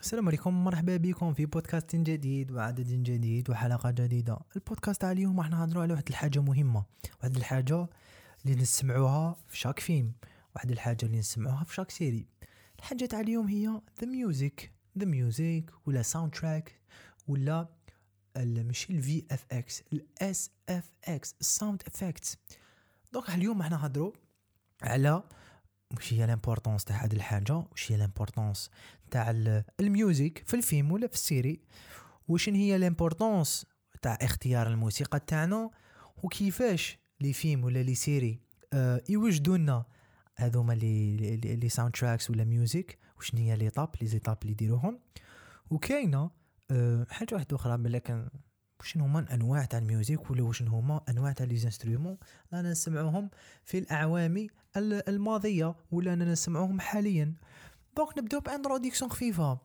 السلام عليكم مرحبا بكم في بودكاست جديد وعدد جديد وحلقة جديدة. البودكاست تاع اليوم راح نهضروا على واحد الحاجة مهمة واحد الحاجة اللي نسمعوها في chaque film واحد الحاجة اللي نسمعوها في chaque série. الحاجة تاع اليوم هي the music the music ولا soundtrack ولا ماشي ال VFX ال SFX ال sound effects donc اليوم راح نهضروا على واش هي l'importance تاع هاد الحاجة؟ واش هي l'importance تاع ال music في الفيلم ولا في ال série؟ واش هي l'importance تاع اختيار الموسيقى تاعنا؟ وكيفاش les films ولا les séries آه يوجدوا لنا هذوما les les soundtracks ولا music واش هي les étapes les étapes اللي يديروهم؟ وكاينة آه حاجة واحدة أخرى لكن شنو هما انواع تاع ال music ولا واش هما انواع تاع les instruments. رانا نسمعوهم في الاعوام الماضية ولا أنا نسمعوهم حاليا. دونك نبدأو ب introduction خفيفة.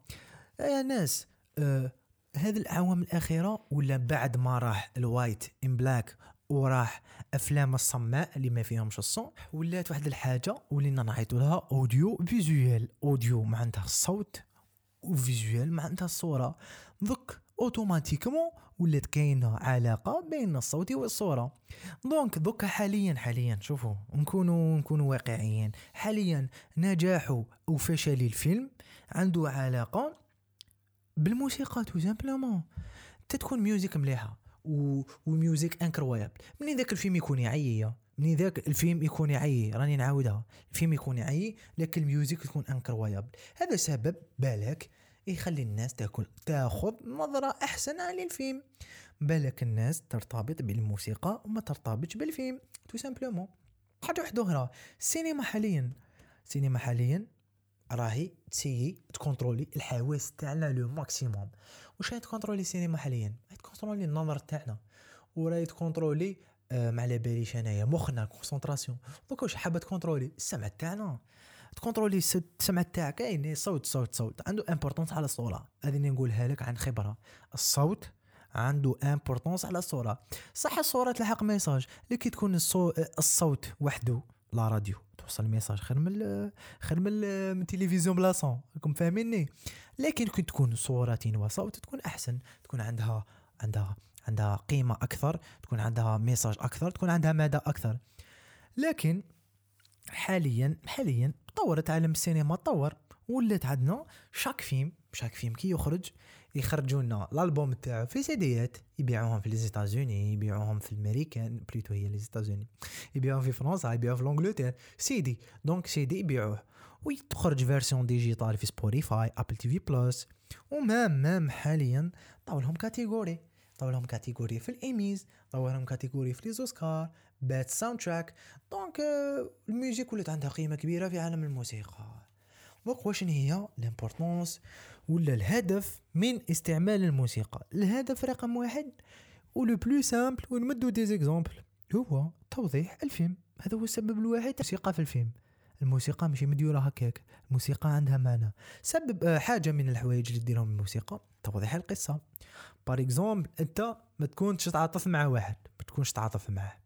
يا ناس آه هذه الأعوام الأخيرة ولا بعد ما راح ال white and black وراح أفلام الصماء اللي ما فيهمش ال son ولات واحد الحاجة ولينا نعيطوا لها audio visuel audio معناتها الصوت و visuel معناتها الصورة donc automatiquement ولات كاينة علاقة بين الصوت والصورة. donc دوكا حاليا حاليا شوفوا نكونوا نكونوا واقعيين. حاليا نجاح وفشل الفيلم عنده علاقة بالموسيقى tout simplement تتكون musique مليحة و... و musique incroyable من ذاك الفيلم يكون يعيي من ذاك الفيلم يكون يعيي راني نعاودها. الفيلم يكون يعيي لكن ال musique تكون incroyable هذا سبب بالك يخلي الناس تاكل تاخذ نظرة أحسن على الفيلم بالك الناس ترتبط بالموسيقى وما ترتبطش بالفيلم. tout simplement حاجة واحدة أخرى. السينما حاليا. السينما حاليا راهي ت essayer ت contrôler الحواس تاعنا le maximum. واش راهي ت contrôler السينما حاليا؟ راهي ت contrôler النظر تاعنا. وراهي تكونترولي آه ما على باليش أنايا. مخنا concentration donc واش حابة ت contrôler؟ السمع تاعنا. ت contrôler السمع تاعك كاين صوت صوت صوت. عنده importance على الصورة. هذه نقولها لك عن خبرة. الصوت عنده importance على الصورة. صح الصورة تلحق message لكي تكون الصوت وحده la radio. توصل message خير من خير من التلفزيون بلا son. راكم فاهميني؟ لكن كي تكون صورة وصوت تكون أحسن. تكون عندها عندها عندها قيمة أكثر. تكون عندها message أكثر. تكون عندها مدى أكثر. لكن حاليا حاليا تطورت عالم السينما تطور ولات عندنا chaque film chaque film كي يخرج يخرجوا لنا الالبوم تاعو في سيديات يبيعوهم في les États-Unis يبيعوهم في الأمريكان plutôt هي les États-Unis يبيعوهم في فرنسا يبيعوهم في l'Angleterre CD donc CD يبيعوه وتخرج version digitale في Spotify Apple TV Plus و même même حاليا عطاو لهم catégorie عطاو لهم catégorie في الايميز عطاو لهم catégorie في les Oscars best soundtrack donc ال musique ولات عندها قيمة كبيرة في عالم الموسيقى. donc واش هي؟ l'importance ولا الهدف من استعمال الموسيقى؟ الهدف رقم واحد و le plus simple ونمدو des exemples هو توضيح الفيلم. هذا هو السبب الوحيد الموسيقى في الفيلم. الموسيقى ماشي مديورة هكاك الموسيقى عندها معنى. سبب آه، حاجة من الحوايج اللي ديرهم الموسيقى توضيح القصة. par exemple أنت ما تكونش تعاطف مع واحد ما تكونش تعاطف معاه.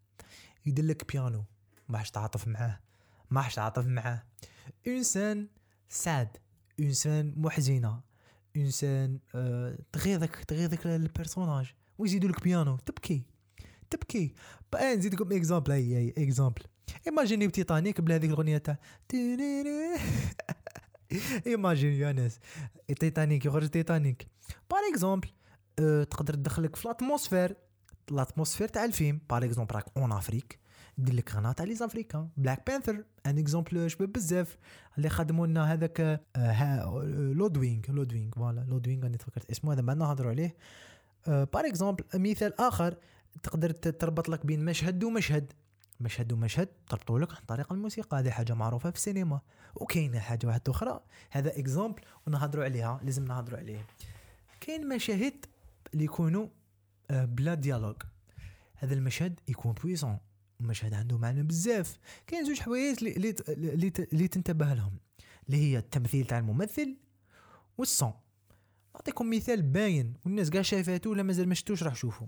يدلك بيانو ما تعاطف معاه ما تعاطف معاه. انسان sad انسان محزنة. انسان آه تغيظك تغيظك ال personnage ويزيدوا لك بيانو تبكي تبكي. بقى نزيدكم exemple أي exemple imaginez Titanic بلا هذيك الأغنية تاع imaginez يا ناس تيتانيك يخرج Titanic par exemple أه تقدر تدخلك في ال atmosphère ال atmosphère تاع الفيلم. par exemple راك en Afrique دير لك غناء تاع les Africains Black Panther un exemple شباب بزاف. اللي خدموا لنا هذاك Ludwig Ludwig voilà Ludwig راني تفكرت اسمه هذا ما نهضروا عليه. par أه exemple مثال آخر. تقدر تربط لك بين مشهد ومشهد. مشهد ومشهد تربطوا لك عن طريق الموسيقى هذه حاجة معروفة في السينما. وكاينة حاجة واحدة أخرى هذا exemple ونهضروا عليها لازم نهضروا عليه. كاين مشاهد اللي يكونوا آه، بلا dialogue هذا المشهد يكون puissant المشهد عنده معنى بزاف. كاين زوج حوايج اللي تنتبه لهم اللي هي التمثيل تاع الممثل و ال son نعطيكم مثال باين والناس كاع شافاتو ولا مازال ما شفتوش راح شوفوا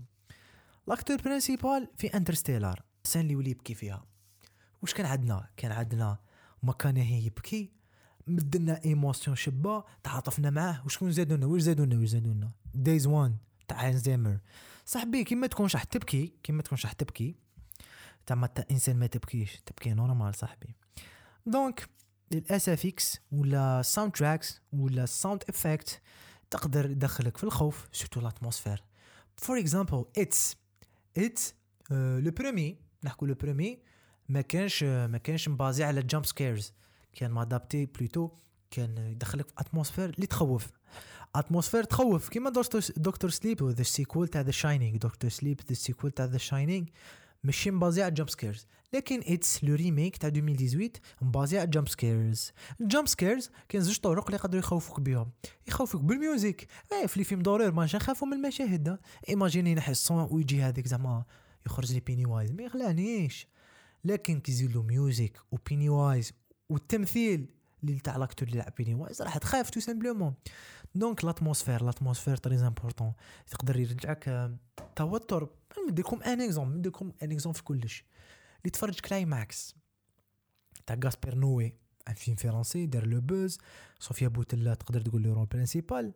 l'acteur principal في Interstellar scène اللي ولي يبكي فيها. واش كان عندنا؟ كان عندنا مكانه يبكي مدلنا إيموسيون شابة تعاطفنا معاه. وشكون زادونا؟ واش زادونا؟ واش زادونا؟ دايز وان تاع هانز زيمر صاحبي كيما تكونش راح تبكي كيما تكونش راح تبكي تاع تا إنسان ما تبكيش. تبكي نورمال صاحبي. دونك للاسف إكس ولا ساوند تراكس ولا ساوند افكت تقدر يدخلك في الخوف سورتو لاتموسفير فور اكزامبل اتس It le premier نحكو le premier ما كانش ما كانش م basé على jump scares كان م adapté plutôt كان يدخلك في atmosphère اللي تخوف. atmosphère تخوف. كيما Doctor Sleep the sequel تاع The Shining Doctor Sleep the sequel تاع The Shining ماشي م basé على jump scares لكن It le remake تاع 2018 م basé على jump scares ال jump scares كاين زوج طرق اللي يقدروا يخوفوك بهم. يخوفوك بال musique. إيه في film d'horreur ما نخافوا من المشاهد. imaginez نحي ال son ويجي هذاك زعما يخرج لي Pennywise ما يخلانيش. لكن كي له musique و Pennywise والتمثيل اللي تاع l'acteur اللي يلعب Pennywise راح تخاف tout simplement donc l'atmosphère l'atmosphère très important تقدر يرجعك توتر. نديكم un exemple نديكم un exemple في كلش. اللي تفرج Climax تاع Gaspar Noé un film فرنسي دار لو بوز صوفيا بوتلا تقدر تقول لي rôle principal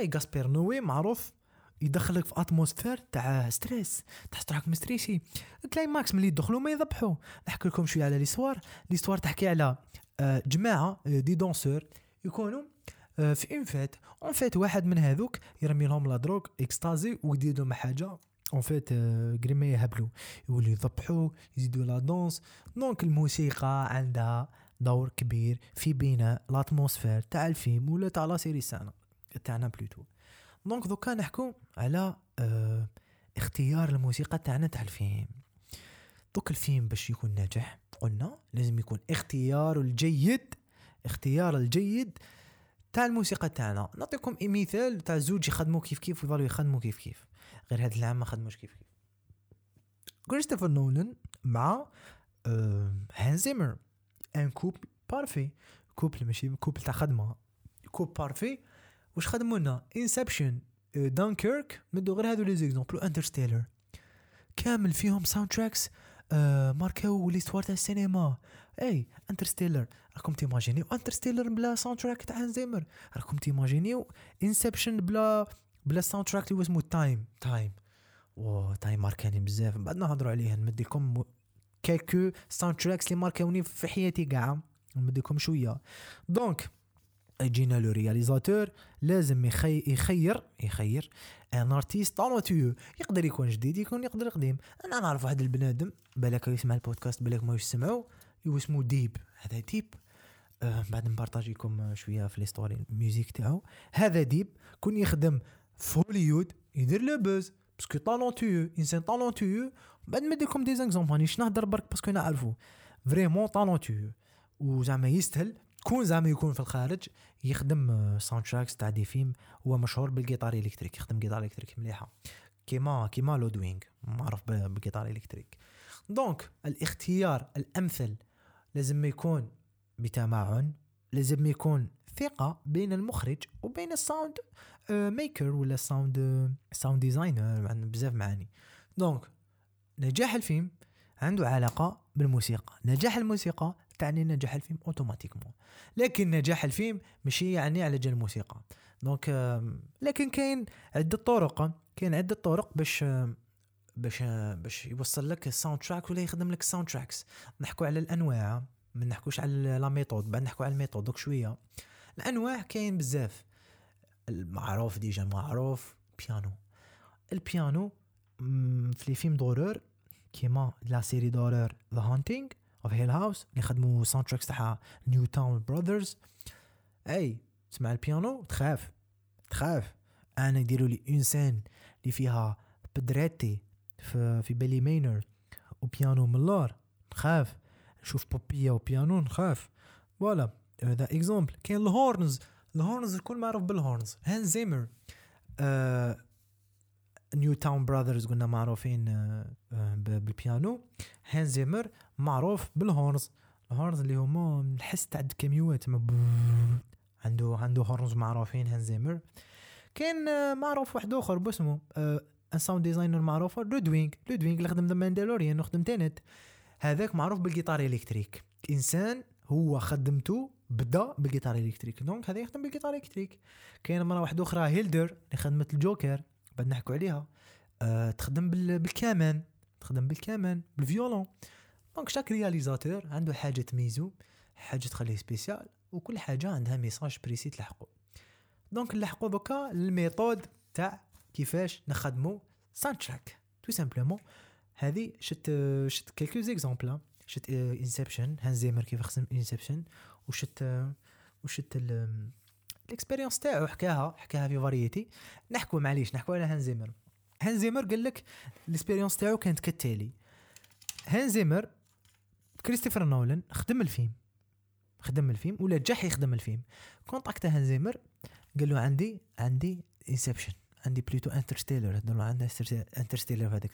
إي غاسبير نوي معروف. يدخلك في atmosphère تاع stress تحس روحك مستريسي Climax ملي يدخلوا ما يذبحوا نحكي لكم شوية على l'histoire l'histoire تحكي على آه، جماعة des danseurs يكونوا آه، في une fête une fête واحد من هذوك يرمي لهم la drogue ecstasy ويدير لهم حاجة en fait قري ما يهبلوا يولوا يذبحوا يزيدوا la danse donc الموسيقى عندها دور كبير في بناء l'atmosphère تاع الفيلم ولا تاع la série تاعنا plutôt donc دوكا نحكو على آه اختيار الموسيقى تاعنا تاع الفيلم. دوك الفيلم باش يكون ناجح قلنا لازم يكون اختيار الجيد اختيار الجيد تاع الموسيقى تاعنا. نعطيكم مثال تاع زوج يخدموا كيف كيف ويظلوا يخدموا كيف كيف. غير هاد العام ما خدموش كيف كيف. كريستوفر نولان مع آه هان زيمر. un couple parfait. couple ماشي couple تاع خدمة. couple parfait. واش خدموا لنا Inception Dunkirk مدو غير هادو les exemples. Interstellar كامل فيهم soundtracks آه ماركاو l'histoire تاع السينما. إي Interstellar راكم تيماجينيو Interstellar بلا soundtrack تاع زيمر. راكم تيماجينيو Inception بلا بلا soundtrack اللي اسمه Time Time و Time ماركاني بزاف. بعد نهضروا عليه نمد لكم quelques soundtracks اللي ماركاوني في حياتي كاع. نمد لكم شوية. donc جينا le réalisateur لازم يخي يخير يخير. un artiste talentueux يقدر يكون جديد يكون يقدر قديم أنا نعرف واحد البنادم بالك يسمع البودكاست بالك ما يسمعوا اسمه ديب. هذا ديب. آه بعد نبارطاجيكم شوية في les stories ال music تاعو. هذا ديب كون يخدم في هوليود يدير le buzz. parce que talentueux إنسان talentueux بعد نديركم des exemples مانيش نهضر برك؟ parce que نعرفو. vraiment talentueux وزعما يستاهل. كون زعما يكون في الخارج يخدم soundtracks تاع des films هو مشهور بالجيتار électrique يخدم جيتار électrique مليحة. كيما كيما لودوينغ معروف بالجيتار électrique donc الاختيار الأمثل لازم يكون بتمعن لازم يكون ثقة بين المخرج وبين ال sound maker ولا sound sound designer بزاف معاني. donc نجاح الفيلم عنده علاقة بالموسيقى. نجاح الموسيقى تعني نجاح الفيلم automatiquement لكن نجاح الفيلم ماشي يعني على جال الموسيقى. donc لكن كاين عدة طرق كاين عدة طرق باش باش باش يوصل لك ال soundtrack ولا يخدم لك ال soundtracks نحكوا على الأنواع ما نحكوش على la méthode بعد نحكوا على ال méthode دوك شوية. الأنواع كاين بزاف. المعروف déjà معروف بيانو البيانو في les films d'horreur كيما la série d'horreur The Haunting of Hill House اللي خدموا soundtracks تاعها Newton Brothers أي تسمع البيانو؟ تخاف تخاف. أنا يديروا لي une scène اللي فيها بدريتي في في بالي mineur وبيانو ملار نخاف. نشوف بوبيا وبيانو نخاف. voilà هذا exemple كاين ال horns. ال horns الكل معروف بال horns. هان زيمر آه Newton Brothers قلنا معروفين آه آه بالبيانو. هان زيمر معروف بال horns. ال horns اللي هما نحس تاع الكاميوات عنده عنده horns معروفين هان زيمر. كاين آه معروف واحد آخر باسمه un sound designer معروف لودوينغ. لودوينغ اللي خدم The Mandalorian وخدم Tenet هذاك معروف بالجيتار électrique. إنسان هو خدمته بدا بالجيتار électrique. donc هذا يخدم بالجيتار électrique. كاين مرة واحدة أخرى هيلدر اللي خدمت الجوكر. بعد نحكوا عليها. أه تخدم بال... بالكمان تخدم بالكمان بال violon. donc chaque réalisateur عنده حاجة تميزو حاجة تخليه spécial وكل حاجة عندها message précis تلحقو. donc نلحقو دوكا ال méthode تاع كيفاش نخدمو soundtrack tout simplement هذه شت شت quelques exemples شت Inception هانز زيمر كيف خدم Inception وشت وشت ال expérience تاعو حكاها حكاها في Variety نحكوا معليش نحكوا على هانزيمر هانزيمر قال لك ال expérience تاعو كانت كالتالي. هانزيمر كريستوفر نولان خدم الفيلم. خدم الفيلم ولا راح يخدم الفيلم. contacte هانزيمر قال له عندي عندي Inception عندي plutôt Interstellar هذا عنده Interstellar في هذاك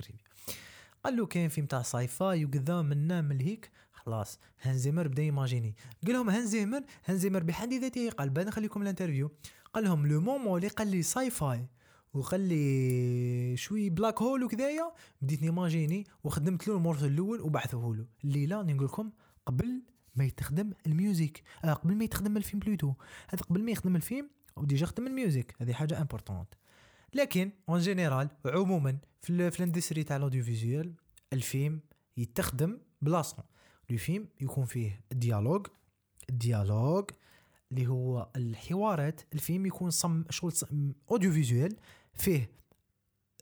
قال له كاين فيلم تاع sci-fi وكذا منا من هيك. خلاص هانزيمر بدا يماجيني. قال لهم هانزيمر هانزيمر بحد ذاته قال بعد نخليكم ال interview. قال لهم le moment اللي قال لي sci-fi وقال لي شوي black hole وكذايا بديت نيماجيني وخدمت له ال morceau الأول وبعثوه له. الليلة نقول لكم قبل ما يتخدم ال music. آه قبل ما يتخدم الفيلم plutôt. هذا قبل ما يخدم الفيلم و déjà خدم ال music. هذه حاجة importante لكن en général عموما في, ال industry تاع ال audio visual الفيلم يتخدم بلاصه le film يكون فيه dialogue ال dialogue اللي هو الحوارات الفيلم يكون صم شغل audio visual فيه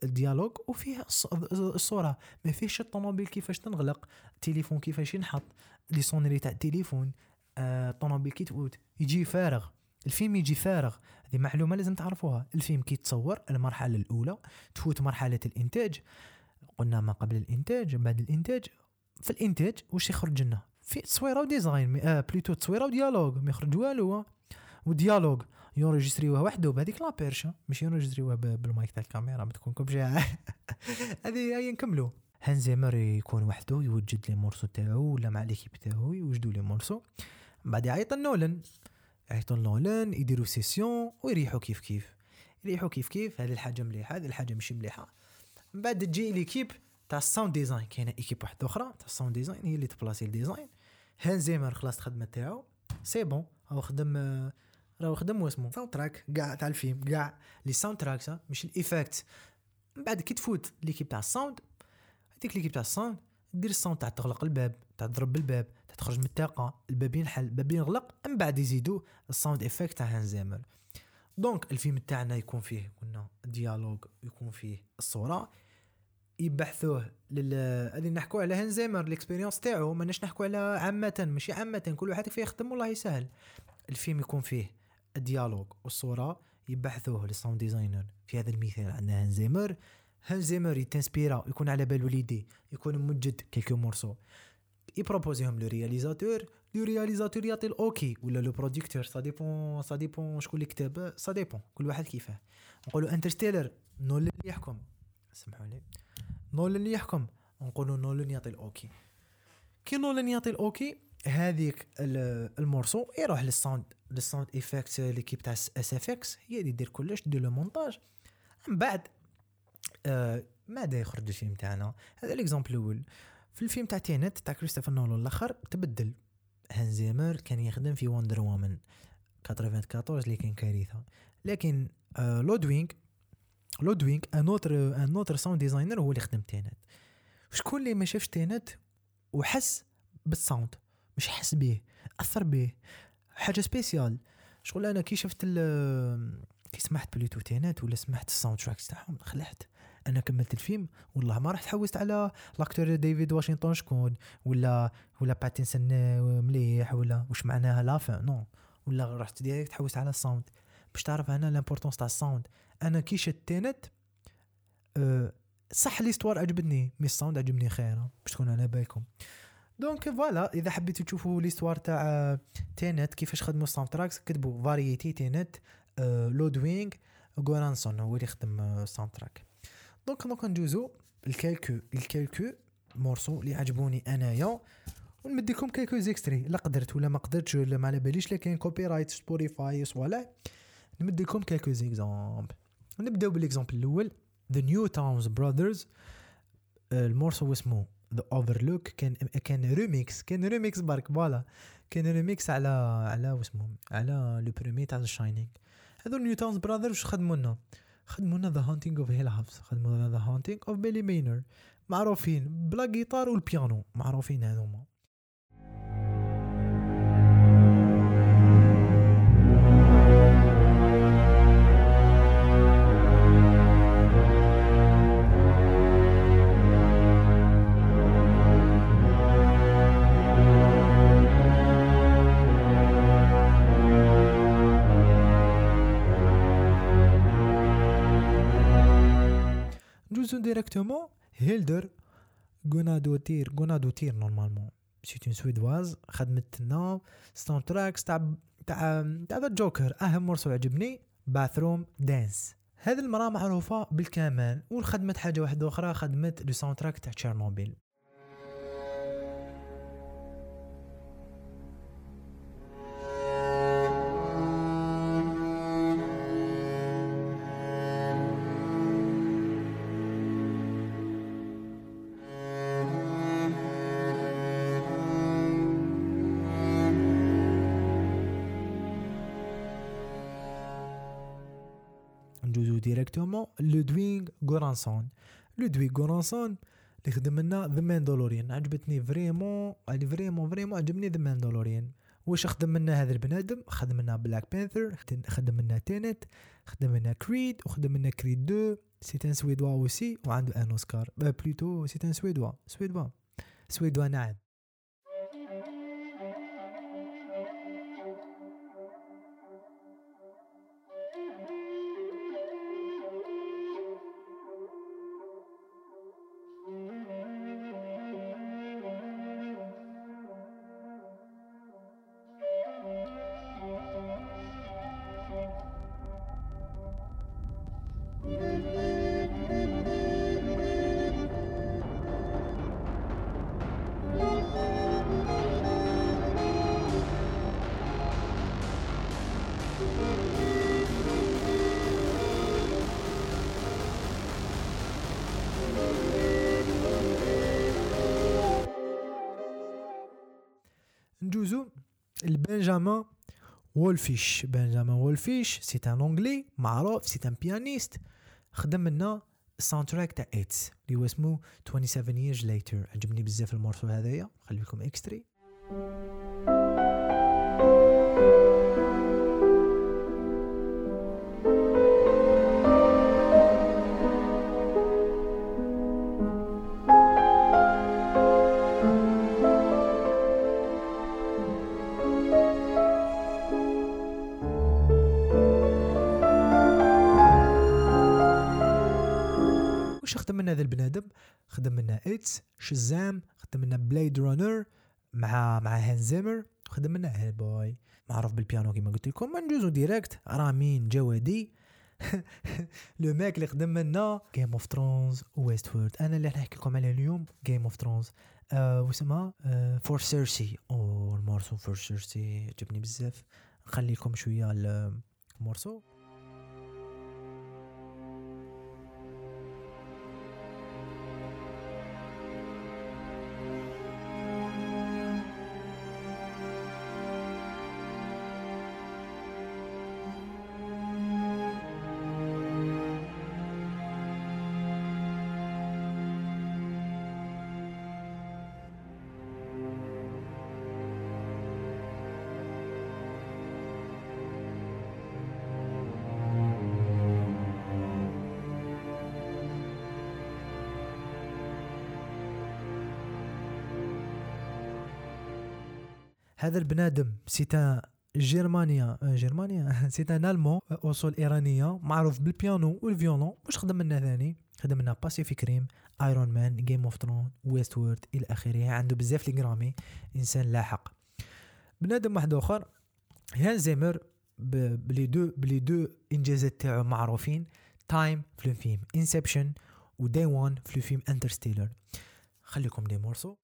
ال dialogue وفيه الصورة. ما فيهش الطوموبيل كيفاش تنغلق التليفون كيفاش ينحط les sonneries تاع التليفون آه، الطوموبيل كي تفوت يجي فارغ. الفيلم يجي فارغ. هذه معلومة لازم تعرفوها. الفيلم كي تصور المرحلة الأولى تفوت مرحلة الإنتاج. قلنا ما قبل الإنتاج بعد الإنتاج في الإنتاج واش يخرج لنا؟ في تصويره و design آه plutôt تصويره و dialogue ما يخرج والو. و dialogue ينرجستريوه وحده بهذيك la perche مش ينرجستريوه بالمايك تاع الكاميرا ما تكونكم جاع هذه هي نكملوا هانز زيمر يكون وحده يوجد les morceaux تاعو ولا مع l'équipe تاعو يوجدوا les morceaux. بعد يعيط نولن يعيطوا نولن يديروا session ويريحوا كيف كيف. يريحوا كيف كيف هذه الحاجة مليحة هذه الحاجة مش مليحة. من بعد تجي l'équipe تاع ال sound design كاينة équipe واحدة أخرى تاع ال sound design هي اللي تبلاسي ال design هانز زيمر خلاص الخدمه تاعو c'est bon هو خدم راهو خدم واسمو soundtrack كاع تاع الفيلم كاع les soundtracks مش ال effect من بعد كي تفوت l'équipe تاع ال sound هذيك l'équipe تاع ال sound دير ال sound تاع تغلق الباب تاع تضرب بالباب تاع تخرج من الطاقه الباب ينحل الباب ينغلق من بعد يزيدوا ال sound effect تاع هانز زيمر donc الفيلم تاعنا يكون فيه قلنا dialogue يكون فيه الصورة يبحثوه لل هذه نحكوا على هانز زيمر l'expérience تاعو ماناش نحكوا على عامة ماشي عامة كل واحد فيه يخدم والله يسهل. الفيلم يكون فيه ال dialogue والصورة يبحثوه لل sound designer في هذا المثال عندنا هانز زيمر. هانز زيمر يتنسبيرا يكون على بالو l'idée يكون موجد quelques morceaux. يبروبوزيهم le réalisateur le réalisateur يعطي ال OK ولا le producteur ça dépend ça dépend شكون اللي كتب ça dépend كل واحد كيفاه. نقولوا انترستيلر نولن اللي يحكم. سمحوا لي. نولن يحكم. نقولوا نولن يعطي ال OK. كي نولن يعطي الأوكي هذيك ال morceau يروح لل sound لل sound effect l'équipe تاع SFX هي اللي دير كلش دير le montage. من بعد آه ماذا يخرج الفيلم تاعنا؟ هذا ال exemple الأول. في الفيلم تاع تينت تاع كريستوفر نولان الأخر تبدل. هانز زيمر كان يخدم في Wonder Woman 94 اللي كان كارثة. لكن آه لودوينغ لودوينغ un autre un autre sound designer هو اللي خدم تينت شكون اللي ما شافش تينت وحس بال sound مش حس به أثر به. حاجة spéciale شغل أنا كي شفت كي سمعت plutôt تينات ولا سمعت ال soundtracks تاعهم خلعت. أنا كملت الفيلم والله ما رحت حوست على l'acteur ديفيد واشنطن شكون؟ ولا ولا باتنسون مليح ولا واش معناها لافا نو ولا رحت direct حوست على ال sound باش تعرف أنا l'importance تاع ال sound أنا كي شفت تينت أه صح l'histoire عجبتني mais ال sound عجبني خير باش تكون على بالكم. donc voilà إذا حبيتوا تشوفوا l'histoire تاع تينت كيفاش خدموا ال soundtracks كتبوا فاريتي تينت لودوينغ غورانسون هو اللي خدم ال soundtrack donc donc ندوزو ال quelques ال quelques morceaux اللي عجبوني أنايا. ونمد لكم quelques extraits لا قدرت ولا ما قدرتش ولا ما على باليش لكن copyright سبوتيفاي ولا نمد لكم quelques exemples نبداو بال exemple الأول. The Newton Brothers ال morceau اسمه The Overlook كان كان ريميكس كان ريميكس برك voilà. كان ريميكس على على واسمو على le premier تاع شاينينغ هذو Newton Brothers واش خدموا لنا؟ خدموا لنا The Haunting of Hill House خدموا لنا The Haunting of Bly Manor معروفين. بلا جيتار والبيانو معروفين هذوما. ندوزو directement هيلدر غونادوتير غونادوتير normalement c'est une suédoise خدمت لنا soundtracks تاع تاع تاع جوكر اهم morceau عجبني Bathroom Dance هذه المراه معروفه بالكمال وخدمت حاجة واحدة أخرى خدمت le soundtrack تاع تشيرنوبيل directement لودوينغ غورانسون لودوينغ غورانسون اللي خدم لنا The Mandalorian عجبتني vraiment اللي vraiment vraiment عجبني The Mandalorian واش خدم لنا هذا البنادم؟ خدم لنا Black Panther خدم لنا تينت خدم لنا كريد وخدم لنا كريد 2 c'est un suédois aussi وعنده un Oscar plutôt c'est un suédois suédois suédois نعم ندوزو ال بنجامين وولفيش بنجامين وولفيش c'est un anglais معروف c'est un pianiste خدم لنا ال soundtrack تاع It اللي هو اسمه 27 years later. عجبني بزاف ال morceau هذايا خلي لكم extrait خدم لنا It شزام خدم لنا Blade Runner مع مع هان زيمر خدم لنا Hellboy. معروف بالبيانو كيما قلت لكم ندوزو direct رامين جوادي. le mec اللي خدم لنا Game of Thrones Westworld أنا اللي نحكي لكم عليه اليوم Game of Thrones واسمها For Cersei أو ال morceau For Cersei عجبني بزاف. نخلي لكم شوية ال morceau هذا البنادم c'est un جيرمانيا آه، جيرمانيا؟ c'est un allemand اصول إيرانية معروف بالبيانو وال violon واش خدم لنا ثاني؟ خدم لنا Pacific Rim Iron Man Game of Thrones Westworld إلى آخره. عنده بزاف les Grammy إنسان لاحق. بنادم واحد آخر هان زيمر plus de plus de إنجازات تاعو معروفين Time في الفيلم انسبشن و Day One في الفيلم انترستيلر خليكم دي مورسو.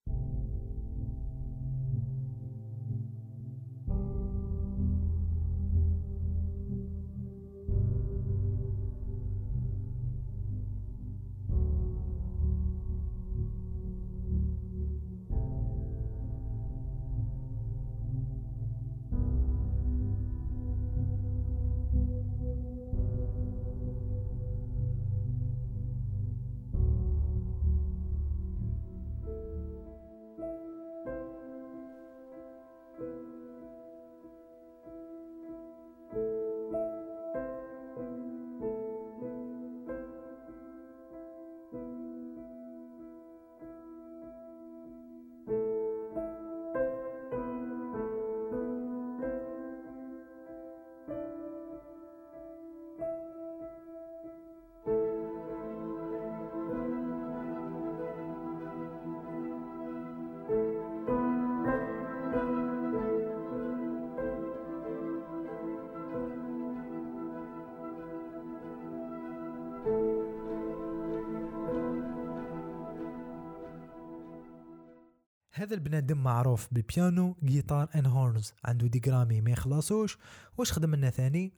هذا البنادم معروف بالبيانو جيتار and horns عنده des Grammy ما يخلصوش. واش خدم لنا ثاني؟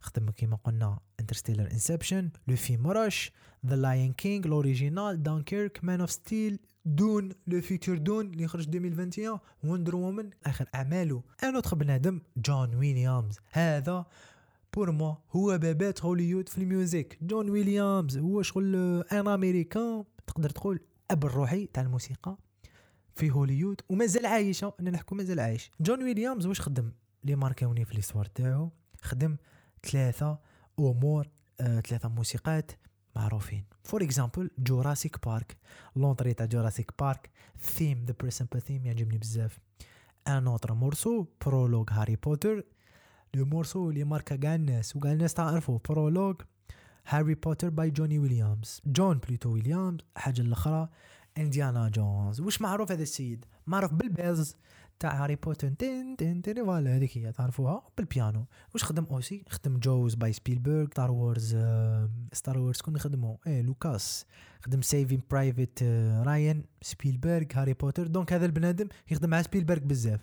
خدم كيما قلنا Interstellar Inception le film Rush The Lion King l'original Dunkirk Man of Steel Dune le futur Dune اللي خرج 2021 Wonder Woman آخر أعماله. un autre بنادم جون ويليامز هذا pour moi هو بابات هوليود في ال music. جون ويليامز هو شغل un américain تقدر تقول أب الروحي تاع الموسيقى. في هوليود ومازال عايش. أنا نحكو مازال عايش. جون ويليامز واش خدم؟ لي ماركاوني في l'histoire تاعو. خدم ثلاثة أمور آه، ثلاثة موسيقات معروفين. for example Jurassic Park l'entrée تاع Jurassic Park theme the principal theme يعجبني بزاف. un autre morceau prologue Harry Potter le morceau اللي ماركا كاع الناس وكاع الناس تعرفوا prologue Harry Potter by جوني ويليامز جون plutôt ويليامز حاجة الاخرى Indiana Jones واش معروف هذا السيد؟ معروف بال pièce تاع Harry Potter. تين تين تين voilà هذيك هي تعرفوها؟ بالبيانو. واش خدم aussi؟ خدم Jaws by سبيلبرغ Star Wars Star Wars كون يخدموا إيه لوكاس. خدم Saving Private Ryan سبيلبرغ Harry Potter. donc هذا البنادم يخدم مع سبيلبرغ بزاف.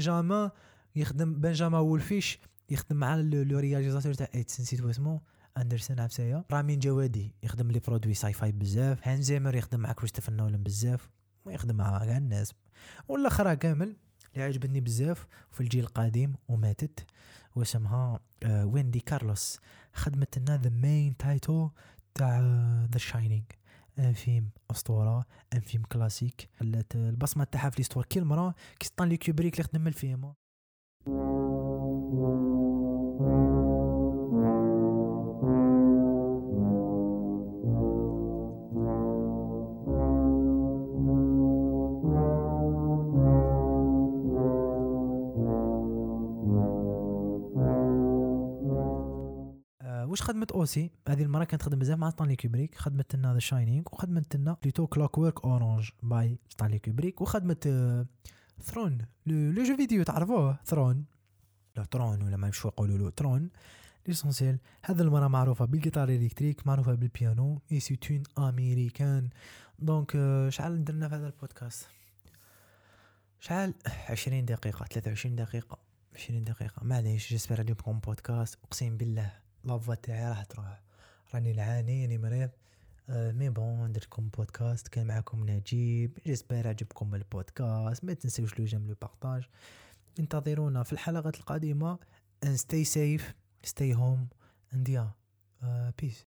بنجامين يخدم بنجامين وولفيش يخدم مع le réalisateur تاع It نسيت اسمه اندرسون عفسايا رامين جوادي يخدم les produits sci-fi بزاف هانز زيمر يخدم مع كريستوفر نولان بزاف ويخدم مع كاع الناس والاخرى كامل اللي عجبتني بزاف في الجيل القديم وماتت واسمها ويندي كارلوس خدمت لنا the main title تاع The Shining un film اسطوره un film classique. خلات البصمة تاعها في l'histoire كي المرا كي ستانلي كوبريك اللي خدم الفيلم. aussi هذه المرة كانت تخدم بزاف مع ستانلي كوبريك خدمت لنا The Shining وخدمت لنا plutôt Clockwork Orange by ستانلي كوبريك وخدمت Tron le jeu vidéo تعرفوه Tron لا Tron ولا ما نمشوا يقولوا له Tron l'essentiel هذا المرة معروفة بال guitare électrique معروفة بالبيانو et c'est une américaine donc شحال درنا في هذا البودكاست؟ شحال عشرين دقيقة ثلاثة وعشرين دقيقة عشرين دقيقة. معليش j'espère عجبكم بودكاست أقسم بالله. la voix تاعي راح تروح راني نعاني راني مريض. أه mais bon درتكم بودكاست كان معكم نجيب j'espère عجبكم البودكاست ما تنسوش le j'aime le partage. انتظرونا في الحلقات and stay safe stay home and yeah. uh, peace.